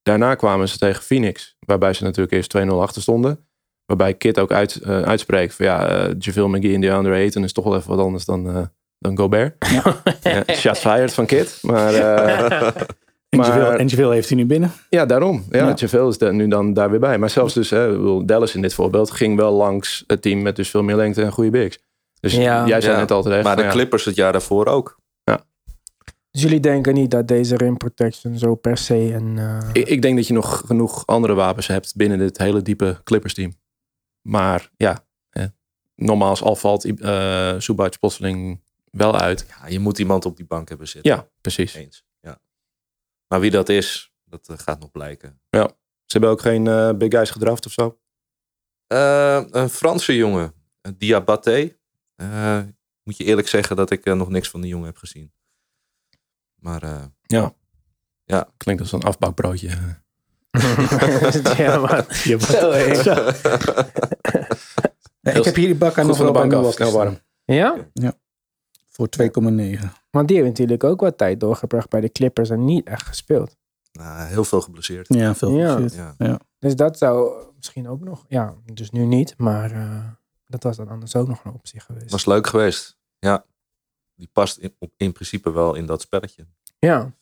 [SPEAKER 3] Daarna kwamen ze tegen Phoenix. Waarbij ze natuurlijk eerst 2-0 achter stonden. Waarbij Kit ook uit, eh, uitspreekt van ja, eh JaVale McGee en DeAndre Ayton is toch wel even wat anders dan, eh, dan Gobert. Ja. shots fired van Kit. Maar, eh, Maar-
[SPEAKER 4] Angeville heeft hij nu binnen.
[SPEAKER 3] Ja, daarom. Ja,
[SPEAKER 4] Ja.
[SPEAKER 3] Javale is nu dan daar weer bij. Maar zelfs dus, hè, Dallas in dit voorbeeld ging wel langs het team met dus veel meer lengte en goede bigs. Dus
[SPEAKER 1] Ja.
[SPEAKER 3] jij zei
[SPEAKER 2] Ja,
[SPEAKER 3] net al terecht.
[SPEAKER 2] Maar de
[SPEAKER 3] ja,
[SPEAKER 2] Clippers het jaar daarvoor ook.
[SPEAKER 1] Dus jullie denken niet dat deze rim protection zo per se een... eh,
[SPEAKER 3] ik, ik denk dat je nog genoeg andere wapens hebt binnen dit hele diepe Clippers team. Maar ja, hè, nogmaals, al valt eh Subac plotseling wel uit.
[SPEAKER 2] Ja, je moet iemand op die bank hebben zitten.
[SPEAKER 3] Ja, precies.
[SPEAKER 2] Eens. Ja. Maar wie dat is, dat eh, gaat nog blijken.
[SPEAKER 3] Ze hebben ook geen eh, big guys gedraft of zo.
[SPEAKER 2] Eh, een Franse jongen, eh, Diabaté. Eh, moet je eerlijk zeggen dat ik eh, nog niks van die jongen heb gezien. Maar eh,
[SPEAKER 3] Klinkt als een afbakbroodje.
[SPEAKER 1] ja, maar... Zo, hé.
[SPEAKER 4] Ja, ik heb hier die bakker
[SPEAKER 3] Goed
[SPEAKER 4] nog
[SPEAKER 3] van de bank af, snel warm.
[SPEAKER 1] Ja?
[SPEAKER 4] Voor 2,9.
[SPEAKER 1] Want die heeft natuurlijk ook wat tijd doorgebracht bij de Clippers en niet echt gespeeld.
[SPEAKER 2] nou, heel veel geblesseerd.
[SPEAKER 4] Ja, veel
[SPEAKER 1] Ja.
[SPEAKER 4] geblesseerd.
[SPEAKER 2] Ja.
[SPEAKER 1] Dus dat zou misschien ook nog... Ja, dus nu niet, maar eh, dat was dan anders ook nog een optie geweest.
[SPEAKER 2] Was leuk geweest. Ja. Die past in, in principe wel in dat spelletje.
[SPEAKER 1] Ja.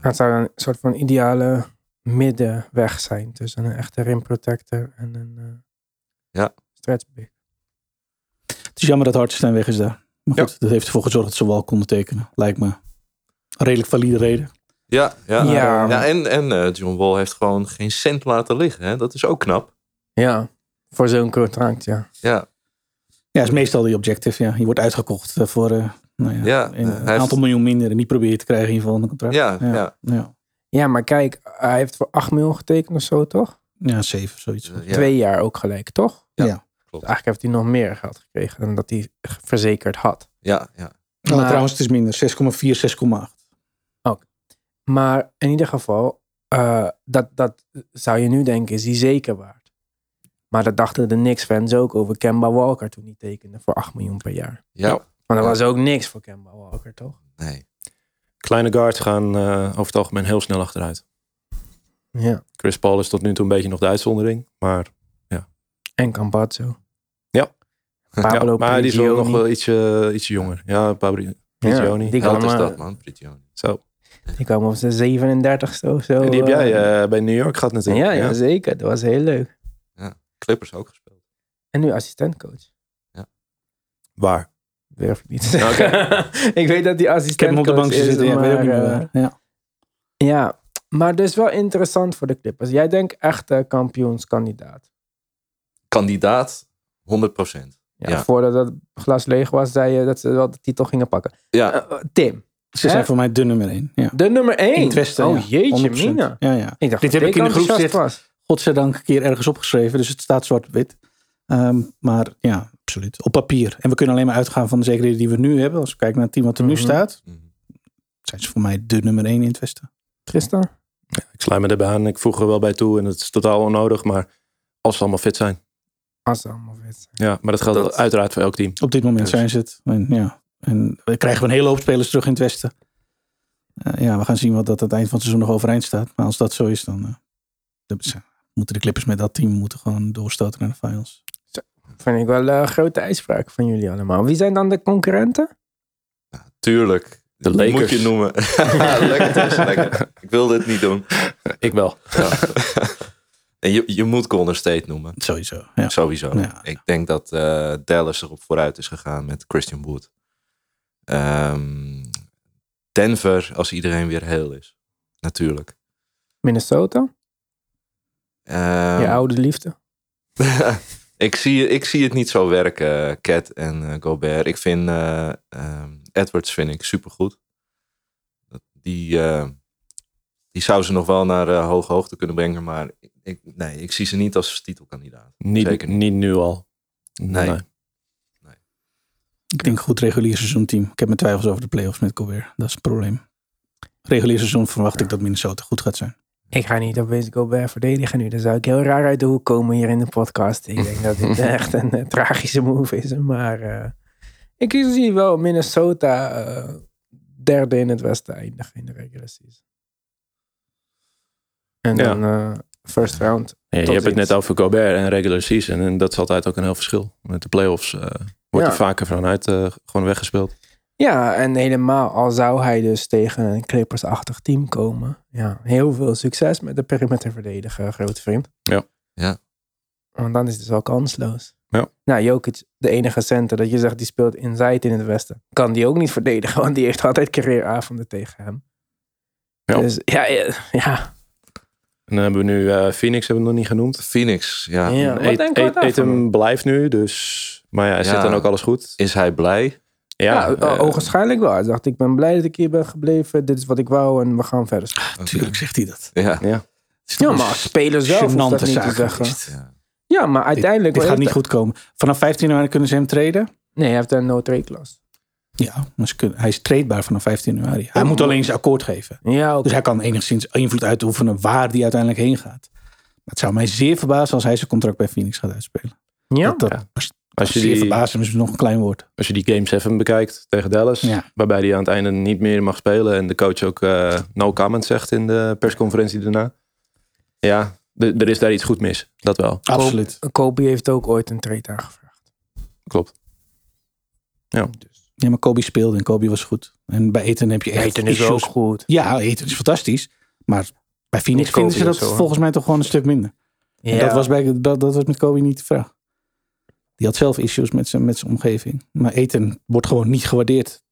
[SPEAKER 1] Het zou een soort van ideale middenweg zijn tussen een echte rim protector en een eh
[SPEAKER 2] Ja.
[SPEAKER 1] stretch big.
[SPEAKER 4] Het is jammer dat Hartenstein weg is daar. Maar goed, dat heeft ervoor gezorgd dat ze wel konden tekenen. Lijkt me een redelijk valide reden.
[SPEAKER 2] Ja, ja.
[SPEAKER 1] Ja.
[SPEAKER 2] ja en en eh, John Wall heeft gewoon geen cent laten liggen. Hè? Dat is ook knap.
[SPEAKER 1] Ja, voor zo'n contract, ja.
[SPEAKER 2] Ja,
[SPEAKER 4] Ja, is meestal die objective. Ja. Je wordt uitgekocht eh, voor eh, nou ja,
[SPEAKER 2] Ja,
[SPEAKER 4] een,
[SPEAKER 2] eh,
[SPEAKER 4] een aantal miljoen minder. En die probeer je te krijgen in ieder geval een contract.
[SPEAKER 2] ja, ja.
[SPEAKER 4] ja. ja.
[SPEAKER 1] Maar kijk, hij heeft voor 8 miljoen getekend of zo, toch?
[SPEAKER 4] Ja, zeven, zoiets.
[SPEAKER 2] Ja.
[SPEAKER 1] Twee jaar ook gelijk, toch?
[SPEAKER 2] Ja.
[SPEAKER 4] Ja.
[SPEAKER 2] Klopt.
[SPEAKER 1] Dus eigenlijk heeft hij nog meer geld gekregen dan dat hij verzekerd had.
[SPEAKER 2] Ja, ja.
[SPEAKER 4] Nou,
[SPEAKER 1] Maar-
[SPEAKER 4] trouwens, het is minder. 6,4, 6,8.
[SPEAKER 1] Maar in ieder geval, eh, dat, dat zou je nu denken, is hij zeker waard. Maar dat dachten de Knicks-fans ook over Kemba Walker toen hij tekende voor 8 miljoen per jaar.
[SPEAKER 2] ja.
[SPEAKER 1] Maar dat
[SPEAKER 2] Ja.
[SPEAKER 1] was ook niks voor Kemba Walker, toch?
[SPEAKER 2] Nee.
[SPEAKER 3] Kleine guards gaan eh, over het algemeen heel snel achteruit.
[SPEAKER 1] Ja.
[SPEAKER 3] Chris Paul is tot nu toe een beetje nog de uitzondering. Maar,
[SPEAKER 1] En Campazzo.
[SPEAKER 3] Ja.
[SPEAKER 1] Pablo
[SPEAKER 3] ja, maar die is wel nog wel ietsje, ietsje jonger. Ja, Pablo Prigioni.
[SPEAKER 1] die,
[SPEAKER 2] Wat is dat, man? Prigioni.
[SPEAKER 3] Zo.
[SPEAKER 1] die kwamen op zijn 37ste of zo.
[SPEAKER 3] En die heb jij eh, bij New York gehad natuurlijk.
[SPEAKER 1] ja, ja, zeker. Dat was heel leuk.
[SPEAKER 2] Clippers ook gespeeld.
[SPEAKER 1] En nu assistentcoach.
[SPEAKER 3] Waar?
[SPEAKER 1] Durf ik niet.
[SPEAKER 3] Oké.
[SPEAKER 1] ik weet dat die
[SPEAKER 4] Ik heb hem op de
[SPEAKER 1] assistentcoach
[SPEAKER 4] bank zitten. Ja,
[SPEAKER 1] maar,
[SPEAKER 4] waar. Ja.
[SPEAKER 1] Ja, maar dus wel interessant voor de Clippers. Jij denkt echt eh, kampioenskandidaat.
[SPEAKER 2] Kandidaat, 100 procent.
[SPEAKER 1] Ja,
[SPEAKER 2] Ja.
[SPEAKER 1] Voordat het glas leeg was, zei je dat ze wel de titel gingen pakken.
[SPEAKER 2] Ja,
[SPEAKER 1] Eh, eh, Tim,
[SPEAKER 4] Ze zijn voor mij de nummer 1. Ja.
[SPEAKER 1] de nummer 1.
[SPEAKER 4] In het westen.
[SPEAKER 1] oh
[SPEAKER 4] ja.
[SPEAKER 1] jeetje
[SPEAKER 4] 100%.
[SPEAKER 1] mina.
[SPEAKER 4] Ja, ja.
[SPEAKER 1] Ik dacht
[SPEAKER 4] Dit
[SPEAKER 1] dat
[SPEAKER 4] heb ik in de groep zitten. Godzijdank een keer ergens opgeschreven. Dus het staat zwart-wit. Ehm, maar ja, absoluut. Op papier. En we kunnen alleen maar uitgaan van de zekerheden die we nu hebben. Als we kijken naar het team wat er nu
[SPEAKER 1] Mhm.
[SPEAKER 4] staat.
[SPEAKER 2] Mhm.
[SPEAKER 4] Zijn ze voor mij de nummer 1 in het westen.
[SPEAKER 1] Tristan?
[SPEAKER 3] Ik sluit me erbij aan. Ik voeg er wel bij toe. En het is totaal onnodig. Maar als ze allemaal fit zijn.
[SPEAKER 1] Als ze allemaal fit zijn.
[SPEAKER 3] Ja, maar dat geldt
[SPEAKER 2] Dat-
[SPEAKER 3] uiteraard voor elk team.
[SPEAKER 4] Op dit moment
[SPEAKER 2] Dus-
[SPEAKER 4] zijn ze het. En, ja. en we krijgen we een hele hoop spelers terug in het westen. Eh, ja, we gaan zien wat dat aan het eind van het seizoen nog overeind staat. Maar als dat zo is, dan dat is, eh, moeten de Clippers met dat team moeten gewoon doorstoten naar de finals.
[SPEAKER 1] Vind ik wel een grote uitspraak van jullie allemaal. Wie zijn dan de concurrenten?
[SPEAKER 2] tuurlijk.
[SPEAKER 3] De Lakers.
[SPEAKER 2] Moet je noemen. lekker, lekker. Ik wilde het niet doen.
[SPEAKER 3] Ik wel.
[SPEAKER 2] Ja. en je, je moet Golden State noemen.
[SPEAKER 4] Sowieso. Ja.
[SPEAKER 2] Sowieso.
[SPEAKER 4] Ja.
[SPEAKER 2] Ik denk dat eh, Dallas erop vooruit is gegaan met Christian Wood. Ehm, Denver, als iedereen weer heel is. Natuurlijk.
[SPEAKER 1] Minnesota?
[SPEAKER 2] Ehm,
[SPEAKER 1] Je oude liefde?
[SPEAKER 2] ik, zie, ik zie het niet zo werken, Cat en eh, Gobert. Ik vind eh, ehm, Edwards vind ik supergoed. Dat- Die, eh, die zou ze nog wel naar eh, hoge hoogte kunnen brengen. Maar ik, nee, ik zie ze niet als titelkandidaat.
[SPEAKER 3] Niet,
[SPEAKER 2] Zeker niet.
[SPEAKER 3] niet nu al.
[SPEAKER 2] Nee.
[SPEAKER 4] Ik denk goed regulier seizoen team. Ik heb mijn twijfels over de playoffs met Gobert. Dat is het probleem. Regulier seizoen verwacht ik dat Minnesota goed gaat zijn.
[SPEAKER 1] Ik ga niet opeens Gobert verdedigen nu. Dan zou ik heel raar uit de hoek komen hier in de podcast. Ik denk dat dit echt een eh, tragische move is. Maar eh, ik zie wel Minnesota eh, derde in het westen eindigen in de regular season. En
[SPEAKER 3] Ja.
[SPEAKER 1] dan eh, first round.
[SPEAKER 3] Ja, je hebt het net over Gobert en regular season. En dat is altijd ook een heel verschil. Met de playoffs eh wordt
[SPEAKER 1] Ja.
[SPEAKER 3] er vaker vanuit eh, gewoon weggespeeld.
[SPEAKER 1] Ja, en helemaal al zou hij dus tegen een Clippers-achtig team komen. Ja, heel veel succes met de perimeterverdediger, grote vriend.
[SPEAKER 3] Ja.
[SPEAKER 2] Ja.
[SPEAKER 1] Want dan is het dus wel kansloos.
[SPEAKER 3] Ja.
[SPEAKER 1] Nou, Jokic, de enige center dat je zegt die speelt inside in het westen. Kan die ook niet verdedigen, want die heeft altijd carrieravonden tegen hem.
[SPEAKER 3] Ja.
[SPEAKER 1] Dus ja, ja, ja.
[SPEAKER 3] En dan hebben we nu eh, Phoenix, hebben we nog niet genoemd.
[SPEAKER 2] Phoenix, ja.
[SPEAKER 1] Ja. wat
[SPEAKER 3] Eet-? Etem blijft nu, dus... Maar ja, zit
[SPEAKER 2] Ja.
[SPEAKER 3] dan ook alles goed?
[SPEAKER 2] Is hij blij?
[SPEAKER 1] Ja,
[SPEAKER 3] Ja, eh,
[SPEAKER 1] ogenschijnlijk wel. Hij dacht, ik ben blij dat ik hier ben gebleven. Dit is wat ik wou en we gaan verder.
[SPEAKER 4] Tuurlijk zegt hij dat.
[SPEAKER 2] Ja.
[SPEAKER 1] Ja, maar als speler zelf hoeft dat niet te zeggen.
[SPEAKER 2] ja.
[SPEAKER 1] Ja, maar uiteindelijk...
[SPEAKER 4] Dit gaat niet goed komen. Vanaf 15 januari kunnen ze hem treden.
[SPEAKER 1] Nee, hij heeft een no-trade clause.
[SPEAKER 4] Ja, maar kunnen, hij is tradebaar vanaf 15 januari. Hij moet alleen zijn akkoord geven.
[SPEAKER 1] Ja.
[SPEAKER 4] Dus hij kan enigszins invloed uitoefenen waar die uiteindelijk heen gaat. Maar het zou mij zeer verbazen als hij zijn contract bij Phoenix gaat uitspelen.
[SPEAKER 1] ja?
[SPEAKER 4] Dat, dat,
[SPEAKER 3] Ja.
[SPEAKER 4] Als,
[SPEAKER 3] je, die,
[SPEAKER 4] verbazen is nog een klein woord.
[SPEAKER 3] als je die Game 7 bekijkt tegen Dallas,
[SPEAKER 4] Ja.
[SPEAKER 3] waarbij hij aan het einde niet meer mag spelen en de coach ook eh, no comment zegt in de persconferentie daarna. Ja, er is daar iets goed mis. Dat wel,
[SPEAKER 4] Absoluut.
[SPEAKER 1] Kobe heeft ook ooit een trade aangevraagd.
[SPEAKER 3] klopt.
[SPEAKER 4] Ja, maar Kobe speelde en Kobe was goed. En bij Eten heb je echt
[SPEAKER 1] Eten is ook goed.
[SPEAKER 4] Ja, Eten is fantastisch. Maar bij Phoenix vinden ze dat
[SPEAKER 1] zo,
[SPEAKER 4] volgens mij toch gewoon een stuk minder. En dat, was bij, dat, dat was met Kobe niet de vraag. Die had zelf issues met zijn, met zijn omgeving. Maar eten wordt gewoon niet gewaardeerd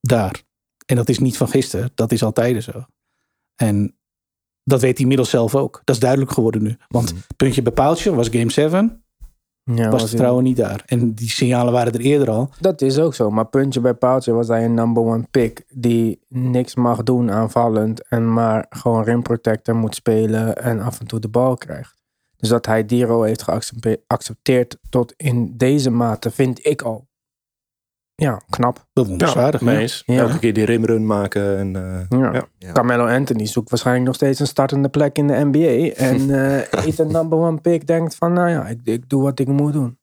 [SPEAKER 4] daar. En dat is niet van gisteren. Dat is altijd zo. En dat weet hij inmiddels zelf ook. Dat is duidelijk geworden nu. Want puntje bij paaltje was game 7.
[SPEAKER 1] Ja,
[SPEAKER 4] was het niet daar. En die signalen waren er eerder al.
[SPEAKER 1] Dat is ook zo. Maar puntje bij paaltje was hij een number one pick. Die niks mag doen aanvallend. En maar gewoon rim protector moet spelen. En af en toe de bal krijgt. Dus dat hij die rol heeft geaccepteerd tot in deze mate vind ik al. Ja, knap.
[SPEAKER 4] Bewonderenswaardig. ja.
[SPEAKER 1] Ja.
[SPEAKER 3] Elke keer die rimrun maken. En, eh,
[SPEAKER 1] Ja. Carmelo Anthony zoekt waarschijnlijk nog steeds een startende plek in de NBA. En eh heeft een number one pick denkt van, nou ja, ik, ik doe wat ik moet doen.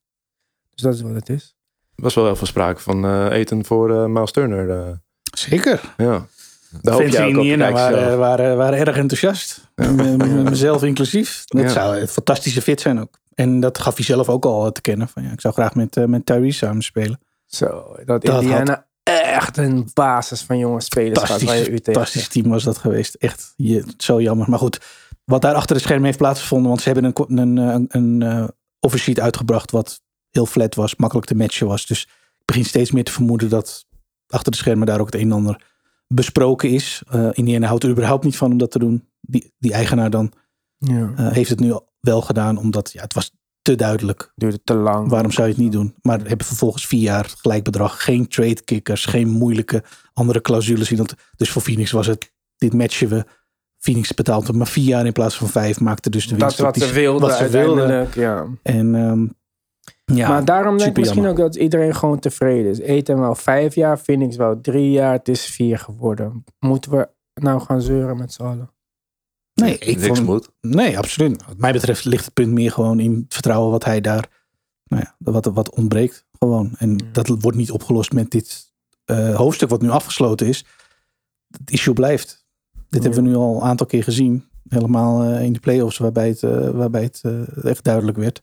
[SPEAKER 1] Dus dat is wat het is.
[SPEAKER 3] Er was wel heel veel sprake van eh, eten voor eh Miles Turner. eh.
[SPEAKER 4] Zeker.
[SPEAKER 3] ja. Hoop
[SPEAKER 4] Fans waren, waren, waren erg enthousiast. Eh, Mezelf inclusief. Dat zou een fantastische fit zijn ook. En dat gaf hij zelf ook al te kennen. Van, ja, ik zou graag met, eh, met Tyrese samen spelen.
[SPEAKER 1] Zo, dat,
[SPEAKER 4] Dat
[SPEAKER 1] Indiana echt een basis van jonge spelers gaat waar je
[SPEAKER 4] Fantastisch,
[SPEAKER 1] u tegen
[SPEAKER 4] fantastisch team was dat geweest. Echt je, zo jammer. Maar goed, wat daar achter de schermen heeft plaatsgevonden. Want ze hebben een, ko- een, eh, een, een eh, offersheet uitgebracht wat heel flat was. Makkelijk te matchen was. Dus ik begin steeds meer te vermoeden dat achter de schermen daar ook het een en ander besproken is. Eh Indiana houdt er überhaupt niet van om dat te doen. Die, die eigenaar dan
[SPEAKER 1] Ja,
[SPEAKER 4] eh, heeft het nu wel gedaan. Omdat ja, het was te duidelijk.
[SPEAKER 1] duurde te lang.
[SPEAKER 4] Waarom zou je het niet doen? Maar hebben vervolgens vier jaar gelijk bedrag. Geen trade kickers. Geen moeilijke andere clausules. dat- Dus voor Phoenix was het, dit matchen we. Phoenix betaalt hem maar vier jaar in plaats van vijf. Maakte dus de
[SPEAKER 1] dat
[SPEAKER 4] winst.
[SPEAKER 1] is wat ze wilden
[SPEAKER 4] wat ze wilden.
[SPEAKER 1] Ja.
[SPEAKER 4] En ehm, ja,
[SPEAKER 1] maar daarom denk ik misschien
[SPEAKER 4] jammer.
[SPEAKER 1] ook dat iedereen gewoon tevreden is. Eten wel vijf jaar, Phoenix wel drie jaar. Het is vier geworden. Moeten we nou gaan zeuren met z'n allen?
[SPEAKER 4] nee, ik
[SPEAKER 2] Niks
[SPEAKER 4] vond,
[SPEAKER 2] moet.
[SPEAKER 4] nee, absoluut. Wat mij betreft ligt het punt meer gewoon in het vertrouwen wat hij daar, nou ja, wat, wat ontbreekt gewoon. En dat wordt niet opgelost met dit eh, hoofdstuk wat nu afgesloten is. Het issue blijft. Dit hebben we nu al een aantal keer gezien. Helemaal eh, in de playoffs waarbij het, eh, waarbij het echt duidelijk werd.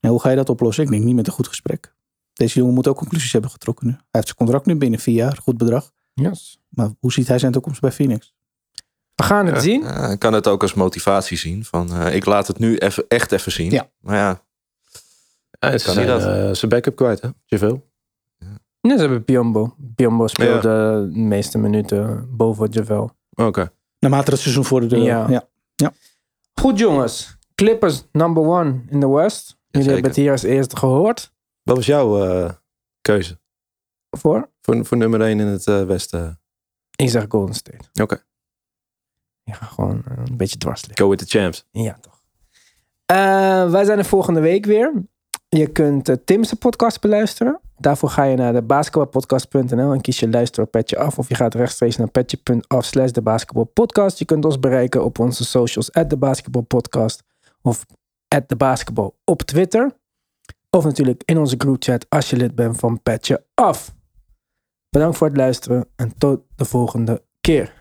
[SPEAKER 4] Ja, hoe ga je dat oplossen? Ik denk niet met een goed gesprek. Deze jongen moet ook conclusies hebben getrokken nu. Hij heeft zijn contract nu binnen vier jaar, goed bedrag.
[SPEAKER 1] Yes.
[SPEAKER 4] Maar hoe ziet hij zijn toekomst bij Phoenix?
[SPEAKER 1] We gaan het
[SPEAKER 2] Ja,
[SPEAKER 1] zien.
[SPEAKER 2] ja, ik kan het ook als motivatie zien. Van, eh, ik laat het nu even, echt even zien.
[SPEAKER 4] Ja.
[SPEAKER 2] Maar ja,
[SPEAKER 3] Ja, ze zijn
[SPEAKER 2] dat?
[SPEAKER 3] eh, zijn backup kwijt, hè? Javeel.
[SPEAKER 1] Ja, ze hebben Biombo. Biombo speelde de meeste minuten boven Javel.
[SPEAKER 3] Oké.
[SPEAKER 4] Naarmate het seizoen voor de deur.
[SPEAKER 1] Ja.
[SPEAKER 4] Ja.
[SPEAKER 1] Goed jongens. Clippers number one in the West. Jullie hebben het hier als eerste gehoord.
[SPEAKER 3] Wat was jouw eh, keuze
[SPEAKER 1] Voor?
[SPEAKER 3] voor, voor nummer 1 in het eh, Westen?
[SPEAKER 1] Ik zeg Golden State.
[SPEAKER 3] Oké.
[SPEAKER 1] Ik ga gewoon eh, een beetje dwars liggen.
[SPEAKER 3] Go with the champs.
[SPEAKER 1] Ja, toch. Wij zijn er volgende week weer. Je kunt Tim's podcast beluisteren. Daarvoor ga je naar de basketbalpodcast.nl en kies je luister op Petje Af. Of je gaat rechtstreeks naar petje.af slash de basketbalpodcast. Je kunt ons bereiken op onze socials at de basketbalpodcast. Of at de basketbal op Twitter. Of natuurlijk in onze groupchat als je lid bent van Petje Af. Bedankt voor het luisteren en tot de volgende keer.